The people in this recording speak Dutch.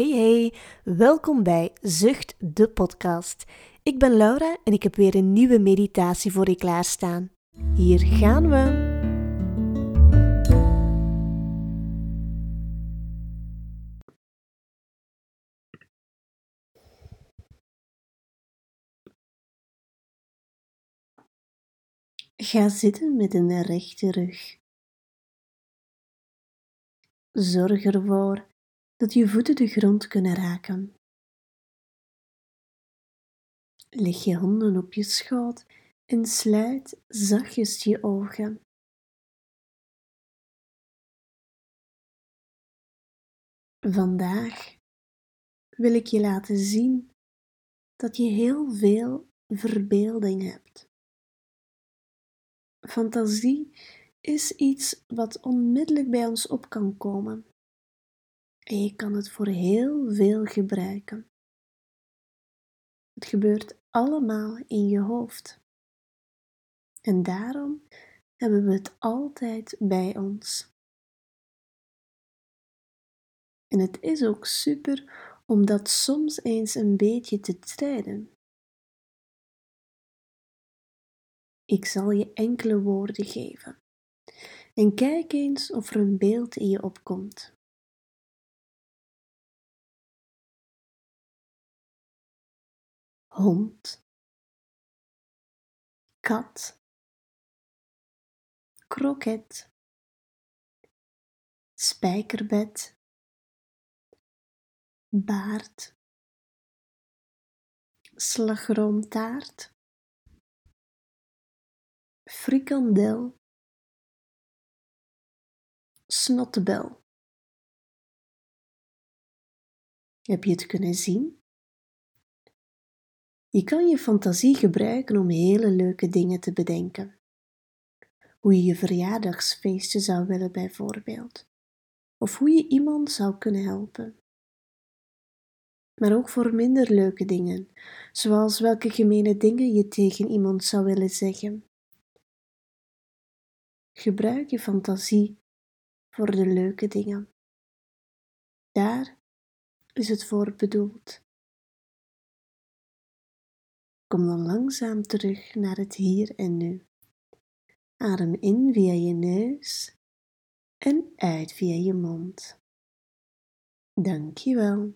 Hey hey, welkom bij Zucht de podcast. Ik ben Laura en ik heb weer een nieuwe meditatie voor je klaarstaan. Hier gaan we. Ga zitten met een rechte rug. Zorg ervoor dat je voeten de grond kunnen raken. Leg je handen op je schoot en sluit zachtjes je ogen. Vandaag wil ik je laten zien dat je heel veel verbeelding hebt. Fantasie is iets wat onmiddellijk bij ons op kan komen. En je kan het voor heel veel gebruiken. Het gebeurt allemaal in je hoofd. En daarom hebben we het altijd bij ons. En het is ook super om dat soms eens een beetje te trainen. Ik zal je enkele woorden geven. En kijk eens of er een beeld in je opkomt. Hond, kat, kroket, spijkerbed, baard, slagroomtaart, frikandel, snottebel. Heb je het kunnen zien? Je kan je fantasie gebruiken om hele leuke dingen te bedenken. Hoe je je verjaardagsfeestje zou willen bijvoorbeeld. Of hoe je iemand zou kunnen helpen. Maar ook voor minder leuke dingen, zoals welke gemene dingen je tegen iemand zou willen zeggen. Gebruik je fantasie voor de leuke dingen. Daar is het voor bedoeld. Kom dan langzaam terug naar het hier en nu. Adem in via je neus en uit via je mond. Dankjewel.